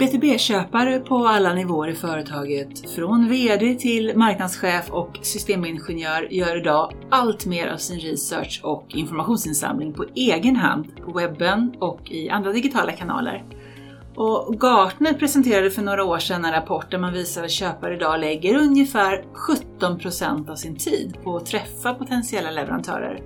BTB-köpare på alla nivåer i företaget, från VD till marknadschef och systemingenjör, gör idag allt mer av sin research och informationsinsamling på egen hand på webben och i andra digitala kanaler. Och Gartner presenterade för några år sedan en rapport där man visar att köpare idag lägger ungefär 17% av sin tid på att träffa potentiella leverantörer.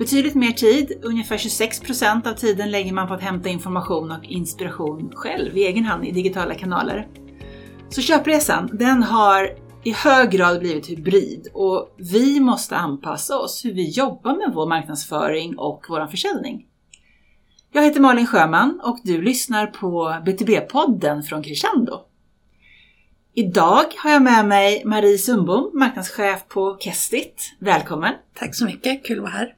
Betydligt mer tid, ungefär 26 procent av tiden lägger man på att hämta information och inspiration själv i egen hand i digitala kanaler. Så köpresan, den har i hög grad blivit hybrid och vi måste anpassa oss hur vi jobbar med vår marknadsföring och vår försäljning. Jag heter Malin Sjöman och du lyssnar på BTB-podden från Crescendo. Idag har jag med mig Marie Sundbom, marknadschef på Kestit. Välkommen! Tack så mycket, kul att vara här.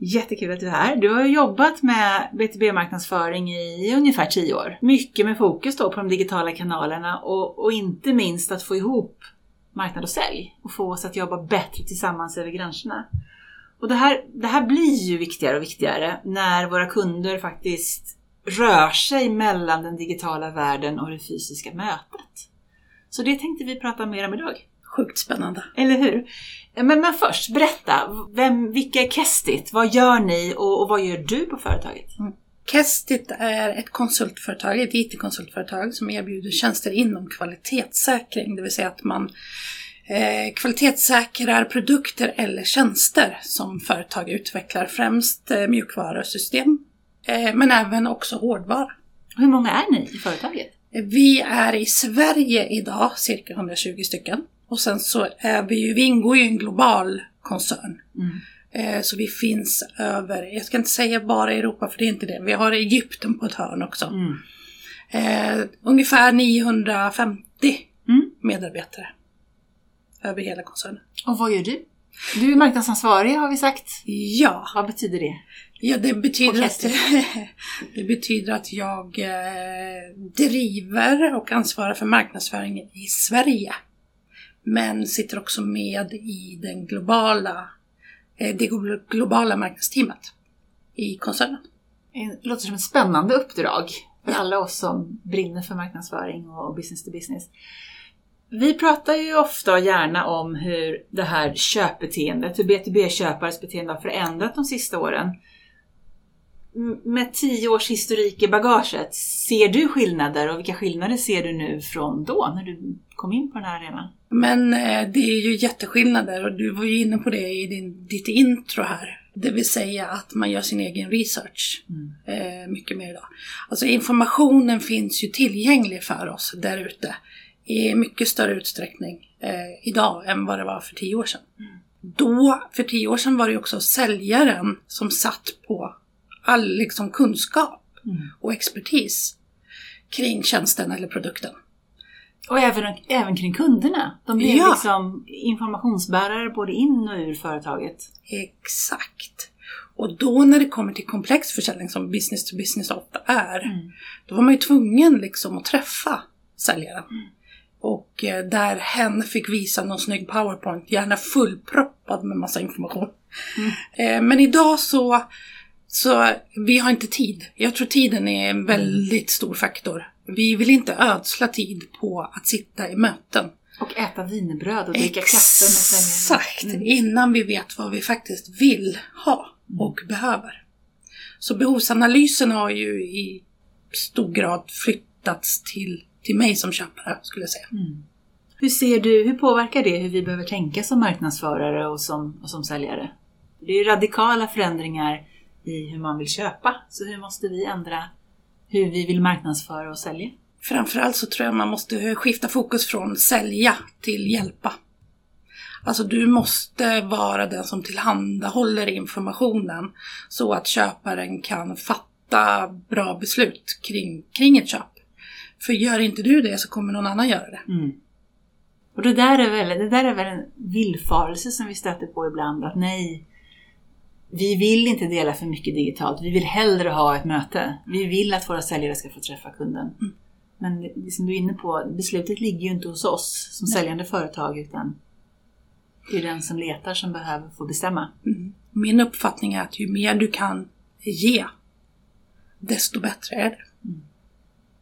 Jättekul att du är här. Du har jobbat med BTB-marknadsföring i ungefär 10 år. Mycket med fokus då på de digitala kanalerna och, och inte minst att få ihop marknad och sälj och få oss att jobba bättre tillsammans över gränserna. Och det här, det här blir ju viktigare och viktigare när våra kunder faktiskt rör sig mellan den digitala världen och det fysiska mötet. Så det tänkte vi prata mer om idag. Sjukt spännande. Eller hur? Men, men först, berätta. Vem, vilka är Kestit? Vad gör ni och, och vad gör du på företaget? Mm. Kestit är ett konsultföretag, ett IT-konsultföretag som erbjuder tjänster inom kvalitetssäkring. Det vill säga att man eh, kvalitetssäkrar produkter eller tjänster som företag utvecklar. Främst eh, mjukvarusystem, eh, men även också hårdvara. Hur många är ni i företaget? Vi är i Sverige idag cirka 120 stycken. Och sen så är vi ju, vi ingår ju i en global koncern. Mm. Eh, så vi finns över, jag ska inte säga bara Europa för det är inte det, vi har Egypten på ett hörn också. Mm. Eh, ungefär 950 mm. medarbetare över hela koncernen. Och vad gör du? Du är marknadsansvarig har vi sagt. Ja. Vad betyder det? Ja, det betyder, att, det betyder att jag eh, driver och ansvarar för marknadsföringen i Sverige. Men sitter också med i den globala, eh, det globala marknadsteamet i koncernen. Det låter som ett spännande uppdrag för alla oss som brinner för marknadsföring och business to business. Vi pratar ju ofta och gärna om hur det här köpbeteendet, hur B2B-köpares beteende har förändrat de sista åren. Med tio års historik i bagaget, ser du skillnader och vilka skillnader ser du nu från då, när du kom in på den här arenan? Men eh, det är ju jätteskillnader och du var ju inne på det i din, ditt intro här. Det vill säga att man gör sin egen research mm. eh, mycket mer idag. Alltså informationen finns ju tillgänglig för oss där ute i mycket större utsträckning eh, idag än vad det var för tio år sedan. Mm. Då, för tio år sedan, var det också säljaren som satt på all liksom, kunskap mm. och expertis kring tjänsten eller produkten. Och även, även kring kunderna. De blir ja. liksom informationsbärare både in och ur företaget. Exakt. Och då när det kommer till komplex försäljning som business to business ofta är, mm. då var man ju tvungen liksom att träffa säljaren. Mm. Och eh, där hen fick visa någon snygg powerpoint, gärna fullproppad med massa information. Mm. Eh, men idag så, så, vi har inte tid. Jag tror tiden är en väldigt stor faktor. Vi vill inte ödsla tid på att sitta i möten. Och äta wienerbröd och dricka kaffe med säljaren. Exakt! Mm. Innan vi vet vad vi faktiskt vill ha och mm. behöver. Så behovsanalysen har ju i stor grad flyttats till till mig som köpare skulle jag säga. Mm. Hur ser du, hur påverkar det hur vi behöver tänka som marknadsförare och som, och som säljare? Det är ju radikala förändringar i hur man vill köpa, så hur måste vi ändra hur vi vill marknadsföra och sälja? Framförallt så tror jag man måste skifta fokus från sälja till hjälpa. Alltså du måste vara den som tillhandahåller informationen så att köparen kan fatta bra beslut kring, kring ett köp. För gör inte du det så kommer någon annan göra det. Mm. Och det där, är väl, det där är väl en villfarelse som vi stöter på ibland, att nej, vi vill inte dela för mycket digitalt, vi vill hellre ha ett möte. Vi vill att våra säljare ska få träffa kunden. Mm. Men det som du är inne på, beslutet ligger ju inte hos oss som nej. säljande företag, utan det är den som letar som behöver få bestämma. Mm. Min uppfattning är att ju mer du kan ge, desto bättre är det.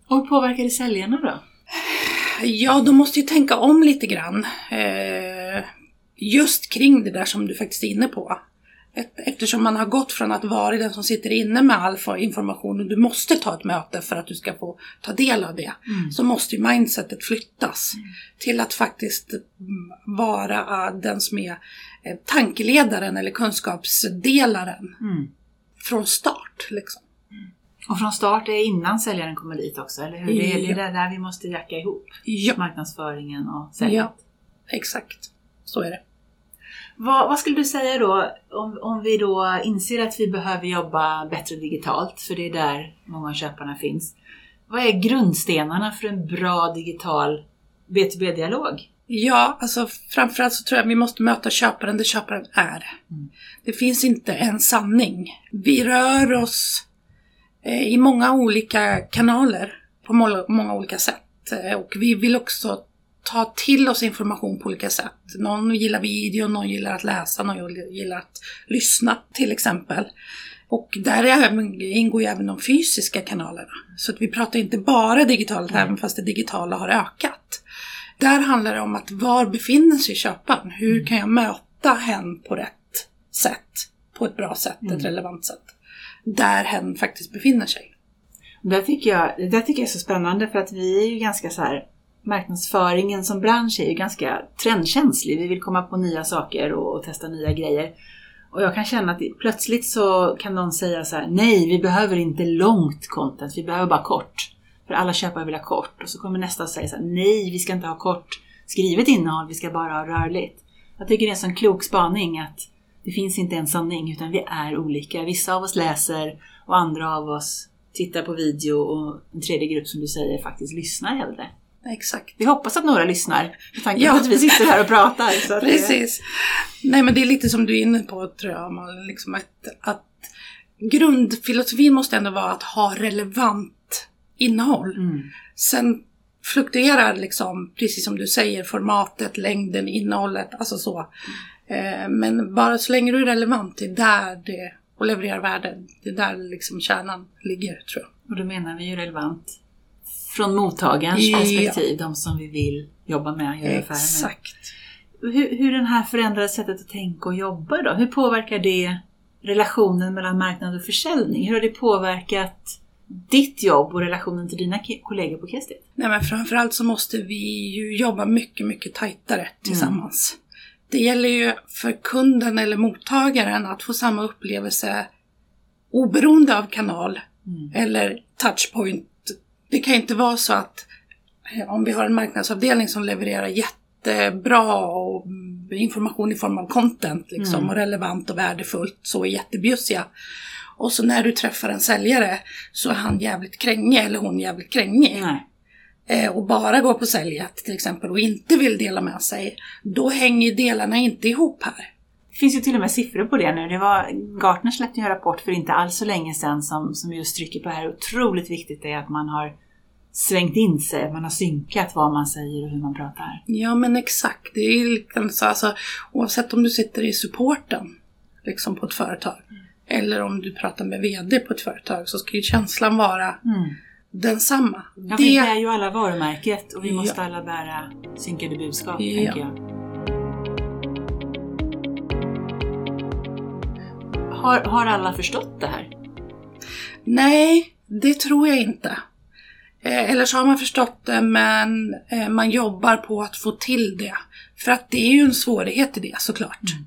Och hur påverkar det säljarna då? Ja, de måste ju tänka om lite grann. Eh, just kring det där som du faktiskt är inne på. Eftersom man har gått från att vara den som sitter inne med all information och du måste ta ett möte för att du ska få ta del av det. Mm. Så måste ju mindsetet flyttas mm. till att faktiskt vara den som är eh, tankeledaren eller kunskapsdelaren. Mm. Från start liksom. Och från start är innan säljaren kommer dit också, eller hur? Det är, det är där vi måste jacka ihop ja. marknadsföringen och säljandet. Ja, exakt. Så är det. Vad, vad, skulle du säga då om, om vi då inser att vi behöver jobba bättre digitalt, för det är där många av köparna finns. Vad är grundstenarna för en bra digital B2B-dialog? Ja, alltså framförallt så tror jag att vi måste möta köparen där köparen är. Mm. Det finns inte en sanning. Vi rör oss eh, i många olika kanaler på många, många olika sätt. Eh, och vi vill också ta till oss information på olika sätt. Någon gillar video, någon gillar att läsa, någon gillar att lyssna till exempel. Och där ingår ju även de fysiska kanalerna. Så att vi pratar inte bara digitalt, mm. även fast det digitala har ökat. Där handlar det om att var befinner sig köparen? Hur mm. kan jag möta hen på rätt sätt? På ett bra sätt, mm. ett relevant sätt. Där hen faktiskt befinner sig. Det tycker, jag, det tycker jag är så spännande för att vi är ju ganska så här marknadsföringen som bransch är ju ganska trendkänslig. Vi vill komma på nya saker och, och testa nya grejer. Och jag kan känna att plötsligt så kan någon säga så här, nej vi behöver inte långt content, vi behöver bara kort. För alla köpare vill ha kort. Och så kommer nästa och säger så här, nej vi ska inte ha kort skrivet innehåll, vi ska bara ha rörligt. Jag tycker det är en sån klok spaning att det finns inte en sanning utan vi är olika. Vissa av oss läser och andra av oss tittar på video och en tredje grupp som du säger faktiskt lyssnar hellre. Exakt. Vi hoppas att några lyssnar med tanke ja. på att vi sitter här och pratar. Precis. Det... Nej men det är lite som du är inne på tror jag, man, liksom att, att grundfilosofin måste ändå vara att ha relevant innehåll. Mm. Sen fluktuerar liksom, precis som du säger, formatet, längden, innehållet, alltså så. Mm. men bara så länge du är relevant, det är där det, och levererar värde, det är där liksom kärnan ligger tror jag. Och då menar vi ju relevant från mottagarens ja. perspektiv, de som vi vill jobba med och göra affärer med. Exakt. Hur, hur den här förändrade sättet att tänka och jobba då, hur påverkar det relationen mellan marknad och försäljning? Hur har det påverkat ditt jobb och relationen till dina kollegor på Kestit? Nej men framförallt så måste vi ju jobba mycket, mycket tajtare tillsammans. Mm. Det gäller ju för kunden eller mottagaren att få samma upplevelse oberoende av kanal mm. eller touchpoint det kan inte vara så att eh, om vi har en marknadsavdelning som levererar jättebra och information i form av content liksom, mm. och relevant och värdefullt, så är jättebjussiga. Och så när du träffar en säljare så är han jävligt krängig eller hon jävligt krängig. Eh, och bara går på säljet till exempel och inte vill dela med sig. Då hänger delarna inte ihop här. Det finns ju till och med siffror på det nu. Det var, Gartner släppte en rapport för inte alls så länge sedan som, som just trycker på det här otroligt viktigt är att man har svängt in sig, man har synkat vad man säger och hur man pratar. Ja men exakt, det är liksom så, alltså, oavsett om du sitter i supporten liksom på ett företag mm. eller om du pratar med VD på ett företag så ska ju känslan vara mm. densamma. Ja, det... Vi är ju alla varumärket och vi måste alla bära synkade budskap, ja. tänker jag. Har, har alla förstått det här? Nej, det tror jag inte. Eh, eller så har man förstått det men eh, man jobbar på att få till det. För att det är ju en svårighet i det såklart. Mm.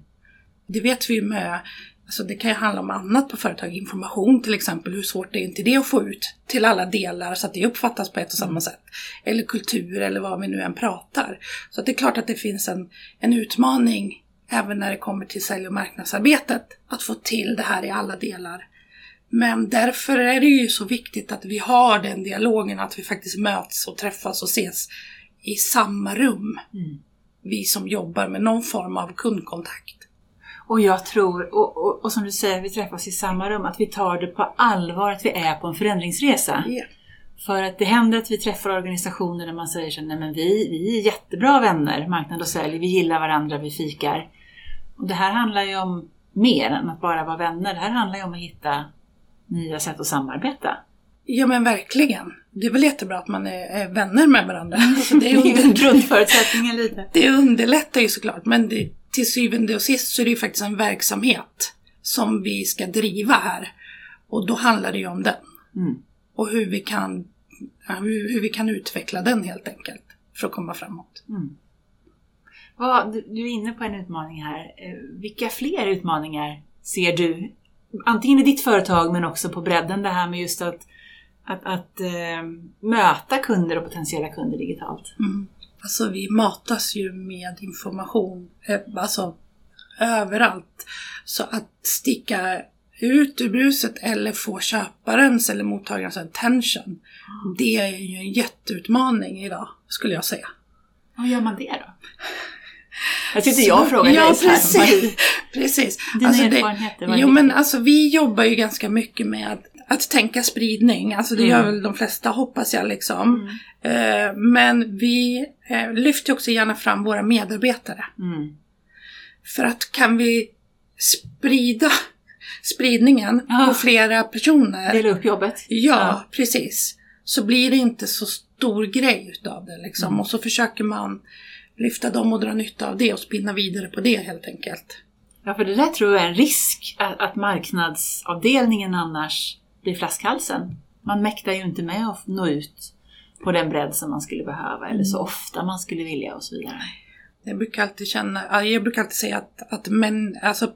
Det vet vi ju med, alltså det kan ju handla om annat på företag, information till exempel, hur svårt det är inte det att få ut till alla delar så att det uppfattas på ett och samma mm. sätt. Eller kultur eller vad vi nu än pratar. Så det är klart att det finns en, en utmaning även när det kommer till sälj och marknadsarbetet, att få till det här i alla delar. Men därför är det ju så viktigt att vi har den dialogen, att vi faktiskt möts och träffas och ses i samma rum. Mm. Vi som jobbar med någon form av kundkontakt. Och jag tror, och, och, och, som du säger, vi träffas i samma rum, att vi tar det på allvar att vi är på en förändringsresa. Yeah. För att det händer att vi träffar organisationer där man säger så nej men vi, vi är jättebra vänner, marknad och sälj, vi gillar varandra, vi fikar. Och det här handlar ju om mer än att bara vara vänner. Det här handlar ju om att hitta nya sätt att samarbeta. Ja men verkligen. Det är väl jättebra att man är, vänner med varandra. Alltså, det, är under, grundförutsättningen lite. det underlättar ju såklart men det, till syvende och sist så är det ju faktiskt en verksamhet som vi ska driva här. Och då handlar det ju om den. Mm. Och hur vi kan, hur, hur vi kan utveckla den helt enkelt. För att komma framåt. Mm. Vad, du, du är inne på en utmaning här. Eh, Vilka fler utmaningar ser du? Antingen i ditt företag men också på bredden det här med just att, att, att eh, möta kunder och potentiella kunder digitalt. Mm. Alltså vi matas ju med information, eh, alltså överallt. Så att sticka ut ur bruset eller få köparens eller mottagarens attention, det är ju en jätteutmaning idag, skulle jag säga. Hur gör man det då? Jag tyckte jag frågade ja, dig här, precis. Precis. Dina Alltså det, erfarenheter, är jo det? men alltså vi jobbar ju ganska mycket med att, att tänka spridning. Alltså det Mm. gör väl de flesta hoppas jag liksom. Eh, men vi eh, lyfter också gärna fram våra medarbetare. Mm. För att kan vi sprida spridningen Ja. på flera personer. Dela upp jobbet. Ja, precis. Så blir det inte så stor grej utav det liksom. Mm. Och så försöker man lyfta dem och dra nytta av det och spinna vidare på det helt enkelt. Ja, för det där tror jag är en risk att, marknadsavdelningen annars blir flaskhalsen. Man mäktar ju inte med att nå ut på den bredd som man skulle behöva eller så ofta man skulle vilja och så vidare. Jag brukar alltid känna, ja, jag brukar alltid säga att, att män, alltså,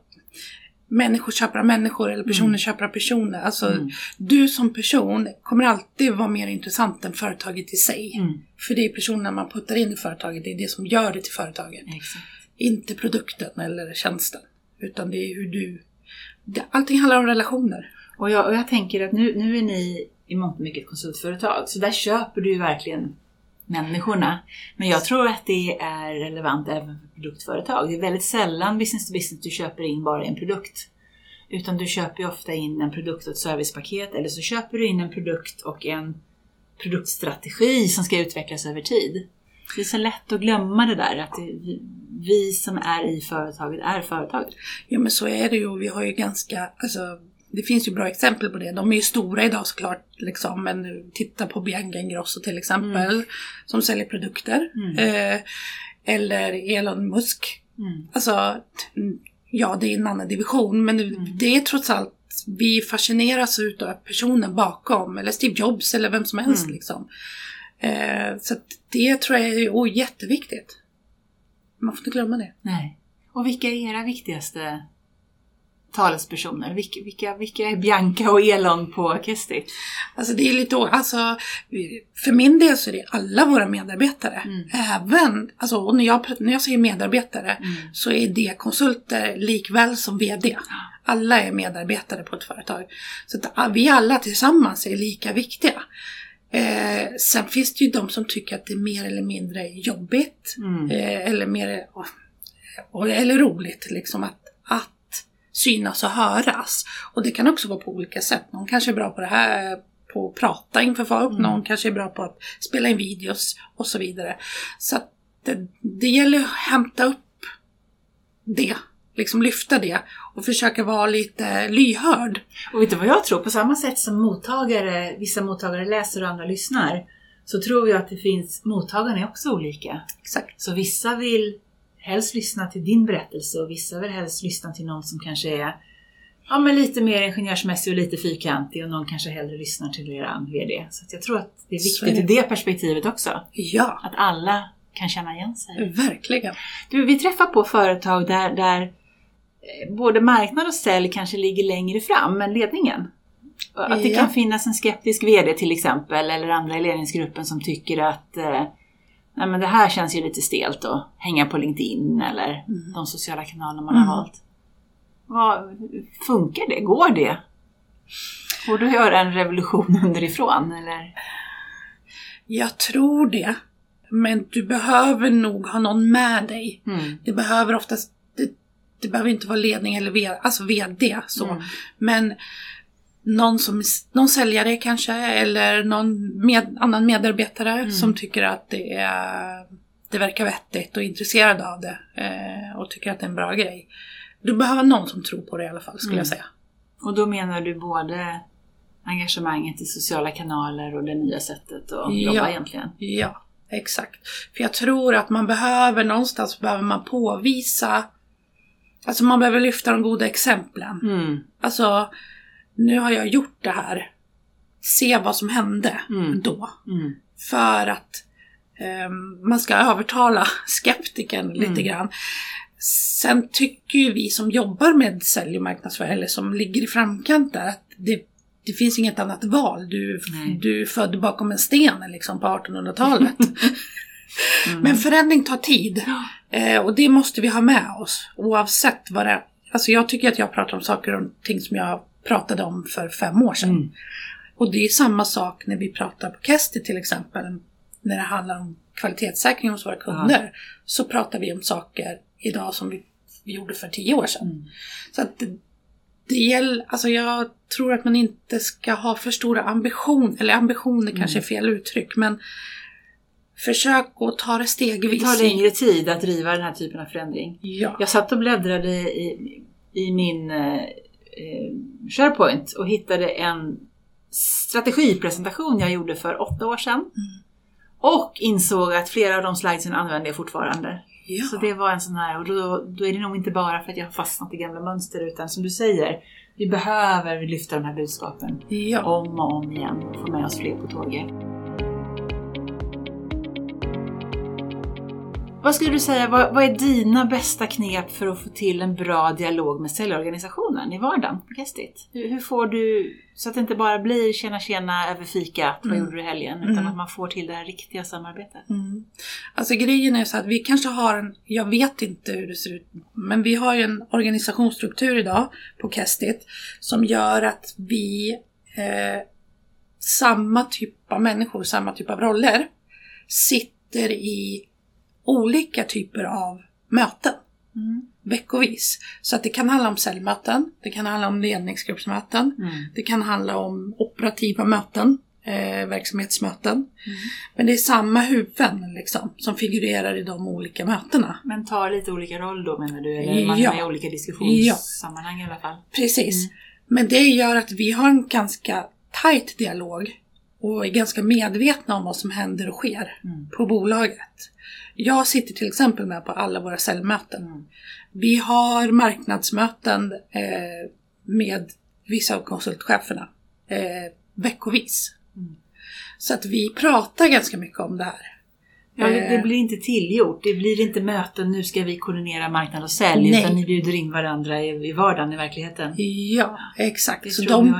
människor köper av människor eller personer köper av personer. Alltså, Mm. du som person kommer alltid vara mer intressant än företaget i sig. Mm. För det är personerna man puttar in i företaget, det är det som gör det till företaget. Exakt. Inte produkten eller tjänsten. Utan det är hur du... Allting handlar om relationer. Och jag, och jag tänker att nu, nu är ni i mångt och mycket konsultföretag, så där köper du ju verkligen människorna. Men jag tror att det är relevant även för produktföretag. Det är väldigt sällan business to business du köper in bara en produkt. Utan du köper ju ofta in en produkt och ett servicepaket eller så köper du in en produkt och en produktstrategi som ska utvecklas över tid. Det är så lätt att glömma det där att det, vi, som är i företaget är företaget. Ja men så är det ju. Vi har ju ganska... Alltså, det finns ju bra exempel på det. De är ju stora idag såklart. Liksom, men titta på Bianca Ingrosso till exempel. Som säljer produkter. Mm. Eh, eller Elon Musk. Mm. Alltså, ja det är en annan division. Men det- det är trots allt vi fascineras utav personen bakom. Eller Steve Jobs eller vem som helst Mm. liksom. Eh, så det tror jag är jätteviktigt. Man får inte glömma det. Nej. Och vilka är era viktigaste talespersoner? Vilka, vilka, vilka är Bianca och Elon på Kestit? Alltså det är lite, alltså för min del så är det alla våra medarbetare. Mm. Även, alltså när jag, när jag säger medarbetare Mm. så är det konsulter likväl som VD. Alla är medarbetare på ett företag. Så att ah, vi alla tillsammans är lika viktiga. Eh, sen finns det ju de som tycker att det är mer eller mindre jobbigt. Mm. Eh, eller mer, eller roligt liksom att synas och höras. Och det kan också vara på olika sätt. Någon kanske är bra på det här, på att prata inför folk. Mm. Någon kanske är bra på att spela in videos och så vidare. Så det, det gäller att hämta upp det. Liksom lyfta det och försöka vara lite lyhörd. Och vet du vad jag tror? På samma sätt som mottagare, vissa mottagare läser och andra lyssnar, så tror jag att det finns, mottagarna är också olika. Exakt. Så vissa vill helst lyssna till din berättelse och vissa vill helst lyssna till någon som kanske är ja, men lite mer ingenjörsmässig och lite fyrkantig och någon kanske hellre lyssnar till eran VD. Så jag tror att det är viktigt är det. i det perspektivet också. Ja, Att alla kan känna igen sig. verkligen. Du, vi träffar på företag där, där eh, både marknad och sälj kanske ligger längre fram än ledningen. Att det Ja. kan finnas en skeptisk VD till exempel eller andra i ledningsgruppen som tycker att eh, Nej, men det här känns ju lite stelt att hänga på LinkedIn eller de sociala kanaler man Mm. har valt. Vad, funkar det? Går det? Det att göra en revolution underifrån? Eller? Jag tror det. Men du behöver nog ha någon med dig. Mm. Det behöver oftast, det, det behöver inte vara ledning eller VD, alltså VD så. Mm. Men någon, som, någon säljare kanske eller någon med, annan medarbetare Mm. som tycker att det, är, det verkar vettigt och är intresserad av det eh, och tycker att det är en bra grej. Du behöver någon som tror på det i alla fall skulle Mm. jag säga. Och då menar du både engagemanget i sociala kanaler och det nya sättet att Ja. jobba egentligen. Ja, exakt. För jag tror att man behöver någonstans behöver man påvisa, alltså man behöver lyfta de goda exemplen. Mm. Alltså, nu har jag gjort det här. Se vad som hände Mm. då. Mm. För att ehm, man ska övertala skeptikern lite Mm. grann. Sen tycker ju vi som jobbar med sälj och marknadsföring, eller som ligger i framkant där, att det, det finns inget annat val. Du, Nej. du är född bakom en sten liksom på 1800-talet. Mm. Men förändring tar tid. Eh, och det måste vi ha med oss. Oavsett vad det är. Alltså jag tycker att jag pratar om saker och ting som jag pratade om för fem år sedan. Mm. Och det är samma sak när vi pratar på Kesti till exempel. När det handlar om kvalitetssäkring hos våra kunder. Så pratar vi om saker idag som vi, vi gjorde för tio år sedan. Mm. Så att det, det gäller, alltså jag tror att man inte ska ha för stora ambitioner, eller ambitioner kanske är fel uttryck, men försök att ta det Det stegvis. tar längre tid att driva den här typen av förändring. Ja. Jag satt och bläddrade i, i min eh, SharePoint och hittade en strategipresentation jag gjorde för åtta år sedan. Och insåg att flera av de slidesen använder jag fortfarande. ja. Så det var en sån här, och då, då är det nog inte bara för att jag har fastnat i gamla mönster utan som du säger, vi behöver lyfta de här budskapen ja. om och om igen och få med oss fler på tåget. Vad skulle du säga, vad, vad är dina bästa knep för att få till en bra dialog med säljorganisationen i vardagen på Kestit? Hur, hur får du, så att det inte bara blir tjena tjena över fikat, vad Mm. gjorde du i helgen? Utan Mm. att man får till det här riktiga samarbetet. Mm. Alltså grejen är så att vi kanske har en, jag vet inte hur det ser ut, men vi har ju en organisationsstruktur idag på Kestit som gör att vi, eh, samma typ av människor, samma typ av roller, sitter i olika typer av möten Mm. veckovis. Så att det kan handla om säljmöten, det kan handla om ledningsgruppsmöten, Mm. det kan handla om operativa möten, eh, verksamhetsmöten. Men det är samma huvuden liksom, som figurerar i de olika mötena. Men tar lite olika roll då menar du? Eller man är Ja. med i olika diskussionssammanhang i alla fall? Precis. Men det gör att vi har en ganska tajt dialog och är ganska medvetna om vad som händer och sker Mm. på bolaget. Jag sitter till exempel med på alla våra säljmöten. Mm. Vi har marknadsmöten eh, med vissa av konsultcheferna eh, veckovis. Mm. Så att vi pratar ganska mycket om det här. Ja, det, Eh, blir inte tillgjort. Det blir inte möten, nu ska vi koordinera marknad och sälj. Nej. Utan ni bjuder in varandra i, vardagen, i verkligheten. Ja, exakt. Det Så de, en...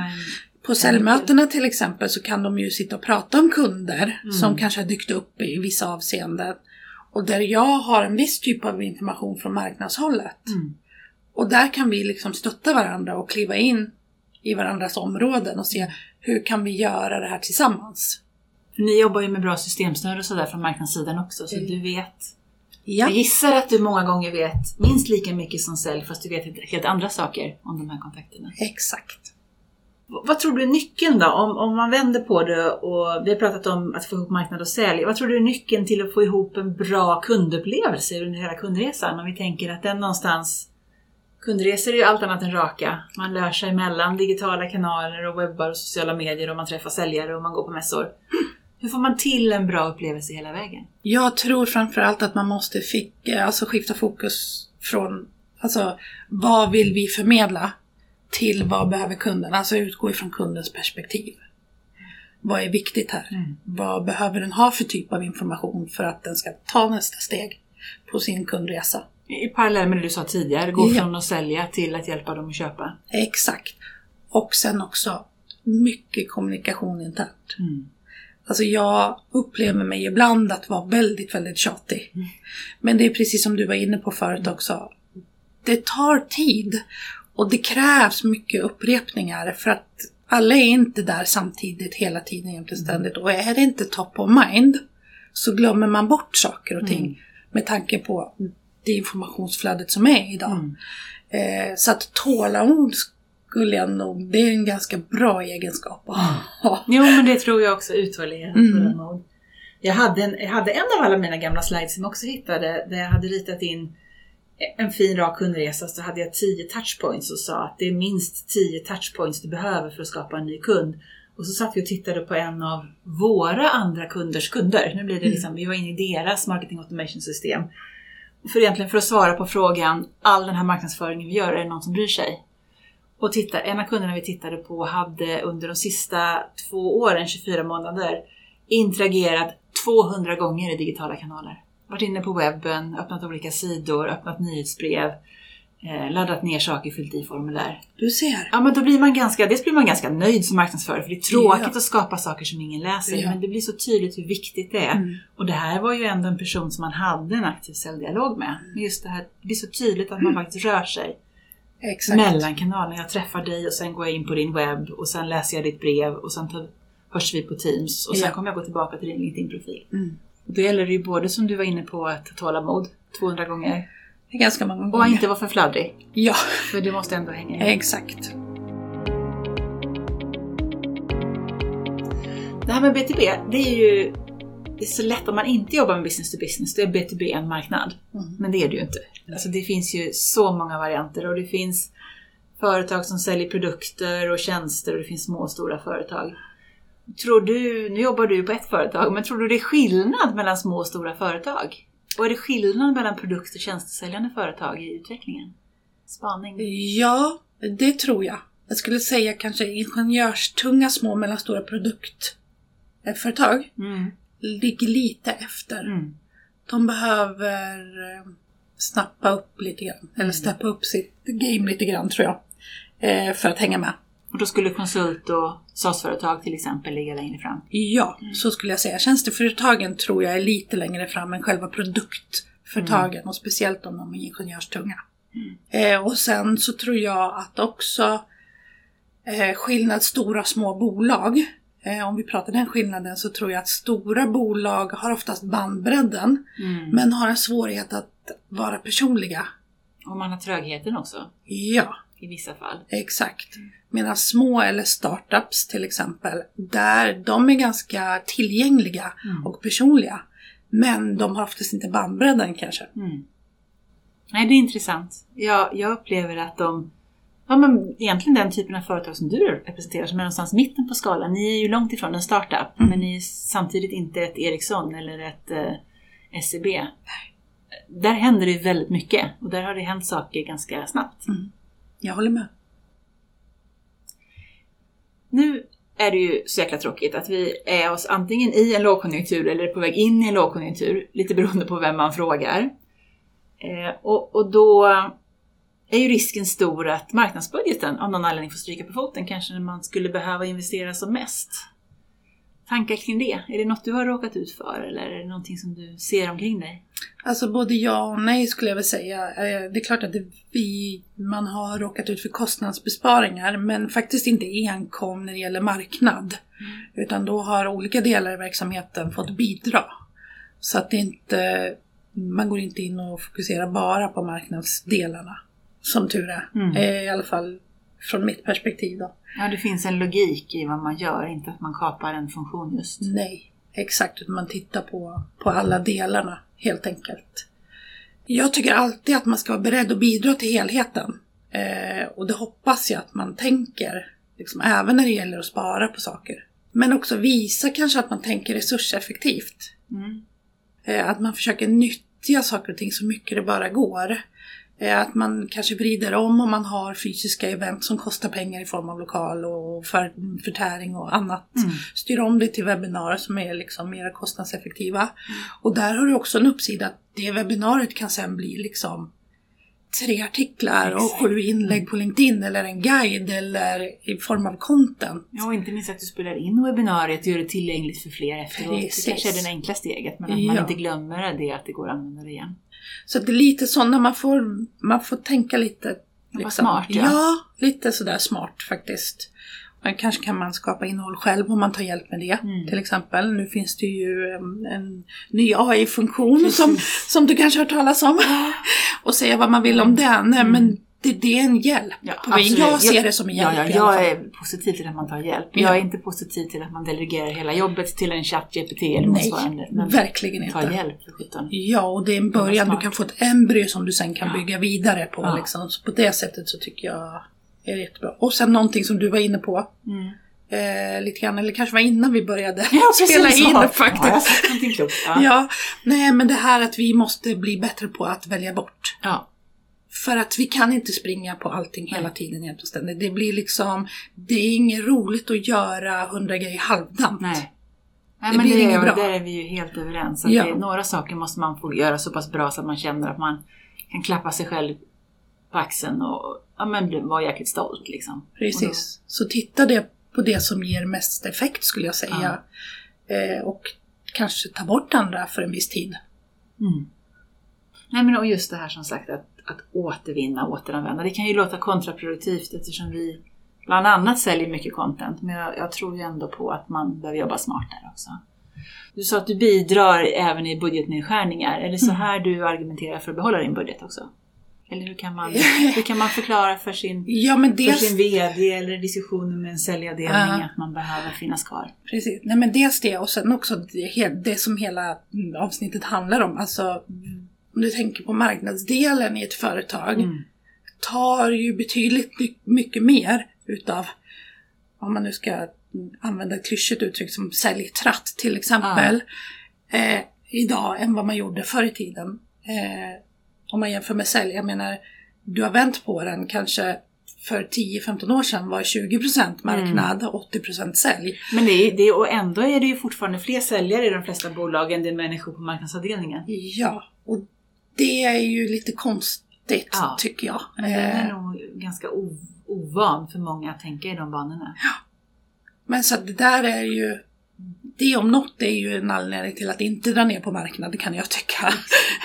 på säljmötena till exempel så kan de ju sitta och prata om kunder Mm. som kanske har dykt upp i vissa avseenden. Och där jag har en viss typ av information från marknadshållet. Mm. Och där kan vi liksom stötta varandra och kliva in i varandras områden och se hur kan vi göra det här tillsammans. Ni jobbar ju med bra systemstöd och sådär från marknadssidan också, så Mm. du vet. Ja, Jag gissar att du många gånger vet minst lika mycket som sälj, fast du vet helt- helt andra saker om de här kontakterna. exakt. Vad tror du är nyckeln då? Om, om man vänder på det och vi har pratat om att få ihop marknad och sälj. Vad tror du är nyckeln till att få ihop en bra kundupplevelse under hela kundresan? Om vi tänker att den någonstans... Kundresor är ju allt annat än raka. Man lär sig mellan digitala kanaler och webbar och sociala medier och man träffar säljare och man går på mässor. Hur får man till en bra upplevelse hela vägen? Jag tror framförallt att man måste fick, eh, alltså skifta fokus från alltså, vad vill vi förmedla till vad behöver kunden? Alltså utgå ifrån kundens perspektiv. Vad är viktigt här? Mm. Vad behöver den ha för typ av information för att den ska ta nästa steg på sin kundresa? I parallell med det du sa tidigare, gå Ja. från att sälja till att hjälpa dem att köpa. Exakt. Och sen också mycket kommunikation internt. Mm. Alltså jag upplever mig ibland att vara väldigt, väldigt tjatig. Mm. Men det är precis som du var inne på förut också. Det tar tid. Och det krävs mycket upprepningar för att alla är inte där samtidigt hela tiden jämt och ständigt. Och är det inte top of mind så glömmer man bort saker och ting Mm. med tanke på det informationsflödet som är idag. Mm. Eh, så att tålamod skulle jag nog, det är en ganska bra egenskap att ha. Jo, men det tror jag också. Uthållighet, Mm. tålamod. Jag hade, en, jag hade en av alla mina gamla slides som jag också hittade, där jag hade ritat in en fin rak kundresa så hade jag 10 touchpoints och sa att det är minst 10 touchpoints du behöver för att skapa en ny kund. Och så satt vi och tittade på en av våra andra kunders kunder. Nu blir det liksom, vi var inne i deras marketing automation system. För egentligen för att svara på frågan, all den här marknadsföringen vi gör, är det någon som bryr sig? Och titta, en av kunderna vi tittade på hade under de sista två åren, 24 månader, interagerat 200 gånger i digitala kanaler. Varit inne på webben, öppnat olika sidor, öppnat nyhetsbrev, eh, laddat ner saker, fyllt i formulär. Du ser. Ja men då blir man ganska, dels blir man ganska nöjd som marknadsförare för det är tråkigt Ja. att skapa saker som ingen läser Ja. men det blir så tydligt hur viktigt det är. Mm. Och det här var ju ändå en person som man hade en aktiv säljdialog med. Men just det här, det blir så tydligt att man faktiskt rör sig Exakt. mellan kanalerna. Jag träffar dig och sen går jag in på din webb och sen läser jag ditt brev och sen tar, hörs vi på Teams och sen Ja. kommer jag gå tillbaka till din LinkedIn-profil. Mm. Och Då gäller det ju både som du var inne på att ha tålamod 200 gånger ganska många och gånger. inte vara för fladdrig. Ja, För du måste ändå hänga med. exakt. Det här med BTB, det är ju det är så lätt om man inte jobbar med business to business, då är BTB en marknad. Mm. Men det är det ju inte. Alltså det finns ju så många varianter och det finns företag som säljer produkter och tjänster och det finns små och stora företag. Tror du, nu jobbar du på ett företag, men tror du det är skillnad mellan små och stora företag? Och är det skillnad mellan produkt och tjänstesäljande företag i utvecklingen? Spaning? Ja, det tror jag. Jag skulle säga kanske ingenjörstunga små och mellanstora produktföretag Mm. ligger lite efter. Mm. De behöver eh, snappa upp lite grann, eller steppa upp sitt game lite grann tror jag. eh, För att hänga med. Och då skulle konsult och SaaS-företag till exempel ligga längre fram? Ja, så skulle jag säga. Tjänsteföretagen tror jag är lite längre fram än själva produktföretagen och speciellt om de är ingenjörstunga. Eh, och sen så tror jag att också eh, skillnad stora och små bolag. Eh, om vi pratar den skillnaden så tror jag att stora bolag har oftast bandbredden Mm. men har en svårighet att vara personliga. Och man har trögheten också Ja, i vissa fall. Exakt. Medan små eller startups till exempel, där de är ganska tillgängliga Mm. och personliga. Men de har oftast inte bandbredden kanske. Mm. Nej, det är intressant. Jag, jag upplever att de, ja men egentligen den typen av företag som du representerar som är någonstans mitten på skalan. Ni är ju långt ifrån en startup, Mm. men ni är samtidigt inte ett Ericsson eller ett eh, SEB. Där händer det ju väldigt mycket och där har det hänt saker ganska snabbt. Jag håller med. Nu är det ju så jäkla tråkigt att vi är oss antingen i en lågkonjunktur eller på väg in i en lågkonjunktur, lite beroende på vem man frågar. Eh, och, och då är ju risken stor att marknadsbudgeten av någon anledning får stryka på foten, kanske när man skulle behöva investera som mest. Tankar kring det? Är det något du har råkat ut för eller är det någonting som du ser omkring dig? Alltså både ja och nej skulle jag väl säga. Eh, Det är klart att vi, man har råkat ut för kostnadsbesparingar men faktiskt inte enkom när det gäller marknad. Utan då har olika delar i verksamheten fått bidra. Så att det inte, man går inte in och fokuserar bara på marknadsdelarna. Som tur är. Mm. Eh, I alla fall från mitt perspektiv då. Ja, det finns en logik i vad man gör, inte att man kapar en funktion just. Nej, exakt. Man tittar på, på alla delarna helt enkelt. Jag tycker alltid att man ska vara beredd att bidra till helheten. Eh, och det hoppas jag att man tänker, liksom, även när det gäller att spara på saker. Men också visa kanske att man tänker resurseffektivt. Mm. Eh, att man försöker nyttja saker och ting så mycket det bara går. Eh, Att man kanske vrider om om man har fysiska event som kostar pengar i form av lokal och för, förtäring och annat. Mm. Styr om det till webbinarier som är liksom mer kostnadseffektiva. Och där har du också en uppsida att det webbinariet kan sen bli liksom tre artiklar och Exakt. sju inlägg på LinkedIn eller en guide eller i form av content. Ja, och inte minst att du spelar in webbinariet och gör det tillgängligt för fler efteråt. Precis. Det kanske är det enkla steget, men att man Ja. inte glömmer det att det går att använda det igen. Så det är lite sådana, man får, man får tänka lite. liksom. Smart, ja. ja. lite sådär smart faktiskt. Men kanske kan man skapa innehåll själv om man tar hjälp med det. Mm. Till exempel, nu finns det ju en, en ny AI-funktion som, som du kanske har hört talas om. och säga vad man vill om den. Mm. Men det, det är en hjälp. Ja, absolut. jag ser det som en hjälp Ja, ja, jag är positiv till att man tar hjälp. Ja. Jag är inte positiv till att man delegerar hela jobbet till en chatt GPT eller motsvarande. Nej, verkligen ta inte. hjälp för sjutton. Ja, och det är en början. Du kan få ett embryo som du sen kan Ja. bygga vidare på. Ja. Liksom. Så på det sättet så tycker jag är jättebra. Och sen någonting som du var inne på. Mm. Eh, lite grann, eller kanske var innan vi började Ja, spela in så. faktiskt. Ja. Ja. Ja, nej men det här att vi måste bli bättre på att välja bort. ja. För att vi kan inte springa på allting hela tiden jämt och ständigt. Det blir liksom, det är inget roligt att göra hundra grejer halvdant. Nej. Nej, Det men blir det inget bra. Där är vi ju helt överens. Att Ja. det, några saker måste man få göra så pass bra så att man känner att man kan klappa sig själv på axeln och ja, men vara jäkligt stolt. Liksom. Precis. Så titta det på det som ger mest effekt skulle jag säga. Eh, och kanske ta bort andra för en viss tid. Mm. Nej, men och just det här som sagt att, att återvinna, återanvända. Det kan ju låta kontraproduktivt eftersom vi bland annat säljer mycket content. Men jag, jag tror ju ändå på att man behöver jobba smartare också. Du sa att du bidrar även i budgetnedskärningar. Är det så här du argumenterar för att behålla din budget också? Eller hur kan man, hur kan man förklara för sin, Ja men för dels, sin VD eller diskussioner med en säljavdelning Ja. att man behöver finnas kvar? precis. Nej, men dels det och sen också det, det som hela mm, avsnittet handlar om. Alltså om du tänker på marknadsdelen i ett företag. Mm. tar ju betydligt my- mycket mer utav, om man nu ska mm, använda ett klyschigt uttryck som säljtratt till exempel, eh, idag än vad man gjorde förr i tiden. Eh, om man jämför med sälj, jag menar, du har vänt på den kanske för 10-15 år sedan var 20% marknad, 80% sälj. Men det är, det är, och ändå är det ju fortfarande fler säljare i de flesta bolag än det är människor på marknadsavdelningen. Ja, och det är ju lite konstigt Ja. tycker jag. Men det är Eh, nog ganska ovan för många att tänka i de banorna. Men så det där är ju, det om något är ju en anledning till att inte dra ner på marknaden kan jag tycka.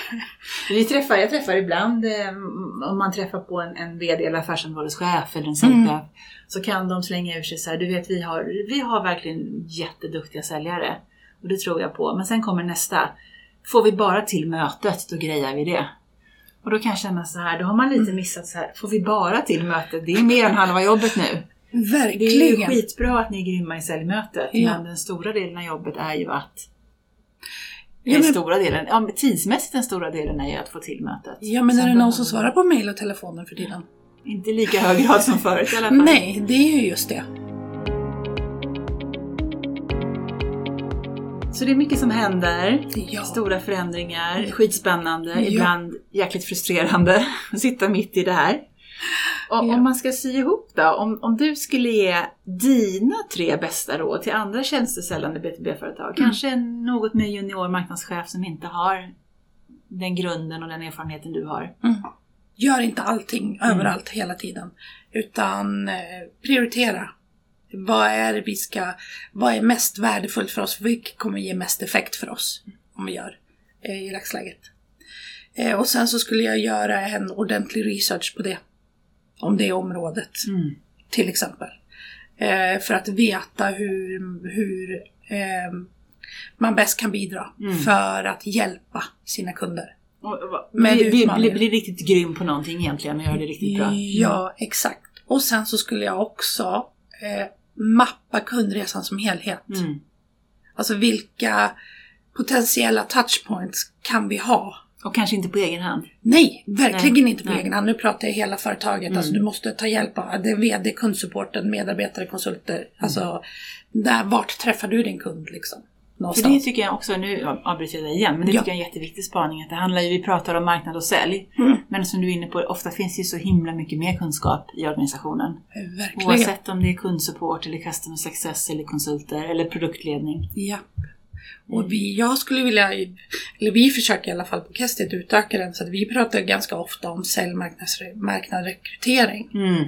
Vi träffar, jag träffar ibland, eh, om man träffar på en, en VD eller affärsområdeschef eller en säljchef, så kan de slänga ur sig så här, du vet vi har, vi har verkligen jätteduktiga säljare. Och det tror jag på. Men sen kommer nästa. Får vi bara till mötet, då grejar vi det. Och då kan jag känna så här, då har man lite missat så här, får vi bara till mötet? Det är mer än halva jobbet nu. Det är ju Verkligen! skitbra att ni är grymma i säljmötet, Ja. men den stora delen av jobbet är ju att Ja, den men- stora delen, ja, tidsmässigt den stora delen är ju att få till mötet. Ja men är Sen det någon som svarar på mejl och telefoner för tiden? Inte i lika hög grad som förut i alla fall. Nej, det är ju just det. Så det är mycket som händer. Ja. Stora förändringar, skitspännande, Ja. ibland jäkligt frustrerande att sitta mitt i det här. Och Ja. om man ska sy ihop då, om, om du skulle ge dina tre bästa råd till andra tjänstesäljande B2B-företag, Mm. kanske en något mer junior marknadschef som inte har den grunden och den erfarenheten du har. Mm. Gör inte allting Mm. överallt hela tiden. Utan eh, prioritera. Vad är det vi ska, vad är mest värdefullt för oss? Vilket kommer ge mest effekt för oss? Om vi gör eh, i dagsläget. Eh, och sen så skulle jag göra en ordentlig research på det. Om det området Mm. till exempel. Eh, för att veta hur, hur eh, man bäst kan bidra Mm. för att hjälpa sina kunder. Bli, bli riktigt grym på någonting egentligen och göra det riktigt bra. Ja, exakt. Och sen så skulle jag också eh, mappa kundresan som helhet. Mm. Alltså vilka potentiella touchpoints kan vi ha? Och kanske inte på egen hand. Nej, verkligen Nej, inte på nej. egen hand. Nu pratar jag hela företaget. Mm. Alltså du måste ta hjälp av det VD, kundsupporten, medarbetare, konsulter. Mm. Alltså, där, vart träffar du din kund liksom? För Någonstans. det tycker jag också, nu avbryter jag dig igen, men det Ja. tycker jag är en jätteviktig spaning. Att det handlar ju, vi pratar om marknad och sälj, Mm. men som du är inne på, ofta finns det ju så himla mycket mer kunskap i organisationen. Verkligen. Oavsett om det är kundsupport eller customer success eller konsulter eller produktledning. Ja. Och vi, jag skulle vilja, eller vi försöker i alla fall på Kestet utöka den så att vi pratar ganska ofta om säljmarknadsrekrytering. Mm.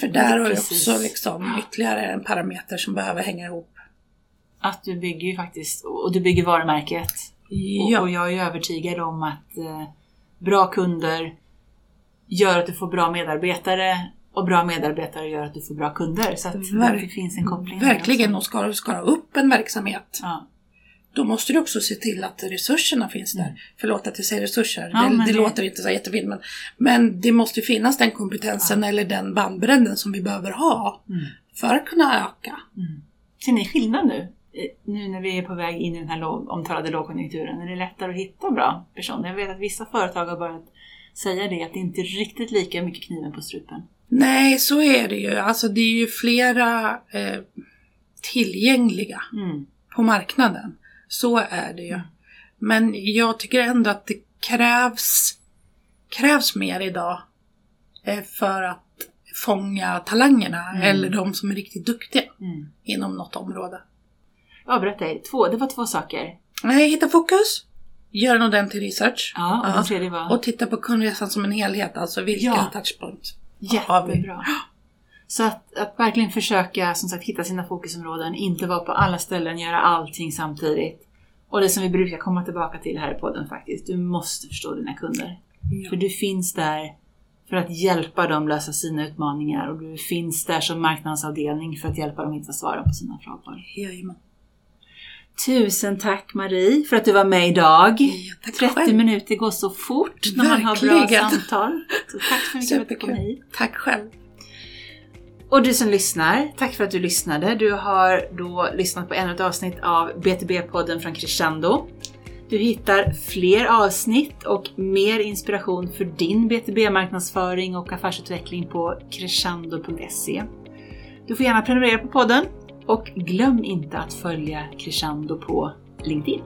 För där har vi också liksom ytterligare en parameter som behöver hänga ihop. Att du bygger ju faktiskt, och du bygger varumärket. Ja, och jag är övertygad om att eh, bra kunder gör att du får bra medarbetare och bra medarbetare gör att du får bra kunder. Så att Verk- det finns en koppling. verkligen. Och ska du skala upp en verksamhet Ja. då måste du också se till att resurserna finns där. Mm. Förlåt att jag säger resurser, Ja, det, det, det- låter inte så jättefint. Men, men det måste finnas den kompetensen eller den bandbredden som vi behöver ha Mm. för att kunna öka. Ser ni skillnad nu? Nu när vi är på väg in i den här låg, omtalade lågkonjunkturen, är det lättare att hitta bra personer? Jag vet att vissa företag har börjat säga det, att det inte är riktigt lika mycket kniven på strupen. Nej, så är det ju. Alltså det är ju flera eh, tillgängliga Mm. på marknaden. Så är det ju. Men jag tycker ändå att det krävs, krävs mer idag eh, för att fånga talangerna Mm. eller de som är riktigt duktiga Mm. inom något område. Avbröt dig. Två, det var två saker. Nej, hitta fokus, gör en ordentlig research Ja, och Ja. den tredje var? och titta på kundresan som en helhet, alltså vilka Ja. touchpoints? Jättebra. Så att, att verkligen försöka som sagt hitta sina fokusområden, inte vara på alla ställen, göra allting samtidigt. Och det som vi brukar komma tillbaka till här i podden faktiskt, du måste förstå dina kunder. För du finns där för att hjälpa dem lösa sina utmaningar och du finns där som marknadsavdelning för att hjälpa dem hitta svaren på sina frågor. Jajamän. Tusen tack Marie för att du var med idag. Ja, tack 30 själv. minuter går så fort när man har bra Verkligen. samtal. Så tack så mycket för att du kom Superkul. hit. Tack själv. Och du som lyssnar, tack för att du lyssnade. Du har då lyssnat på ännu ett avsnitt av BTB-podden från Crescendo. Du hittar fler avsnitt och mer inspiration för din BTB-marknadsföring och affärsutveckling på crescendo.se. Du får gärna prenumerera på podden och glöm inte att följa Crescendo på LinkedIn.